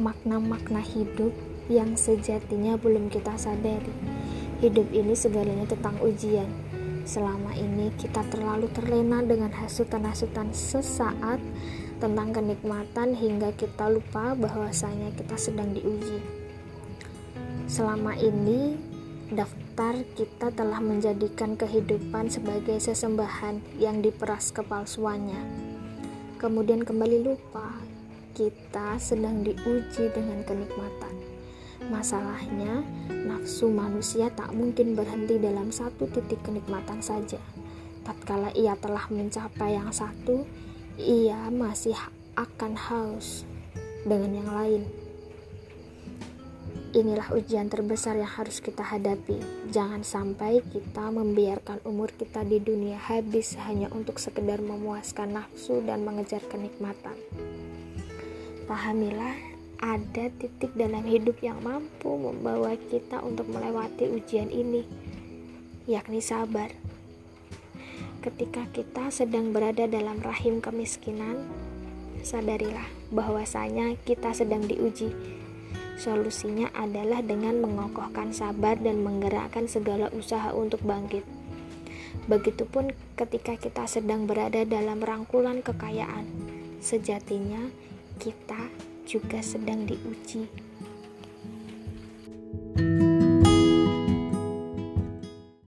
makna-makna hidup yang sejatinya belum kita sadari. Hidup ini segalanya tentang ujian. Selama ini kita terlalu terlena dengan hasutan-hasutan sesaat tentang kenikmatan hingga kita lupa bahwasanya kita sedang diuji. Selama ini daftar kita telah menjadikan kehidupan sebagai sesembahan yang diperas kepalsuannya. Kemudian kembali lupa kita sedang diuji dengan kenikmatan. Masalahnya, nafsu manusia tak mungkin berhenti dalam satu titik kenikmatan saja. Tatkala ia telah mencapai yang satu, ia masih akan haus dengan yang lain. Inilah ujian terbesar yang harus kita hadapi. Jangan sampai kita membiarkan umur kita di dunia habis hanya untuk sekedar memuaskan nafsu dan mengejar kenikmatan. Pahamilah, ada titik dalam hidup yang mampu membawa kita untuk melewati ujian ini, yakni sabar. Ketika kita sedang berada dalam rahim kemiskinan, sadarilah bahwasanya kita sedang diuji Solusinya adalah dengan mengokohkan sabar dan menggerakkan segala usaha untuk bangkit. Begitupun ketika kita sedang berada dalam rangkulan kekayaan, sejatinya kita juga sedang diuji.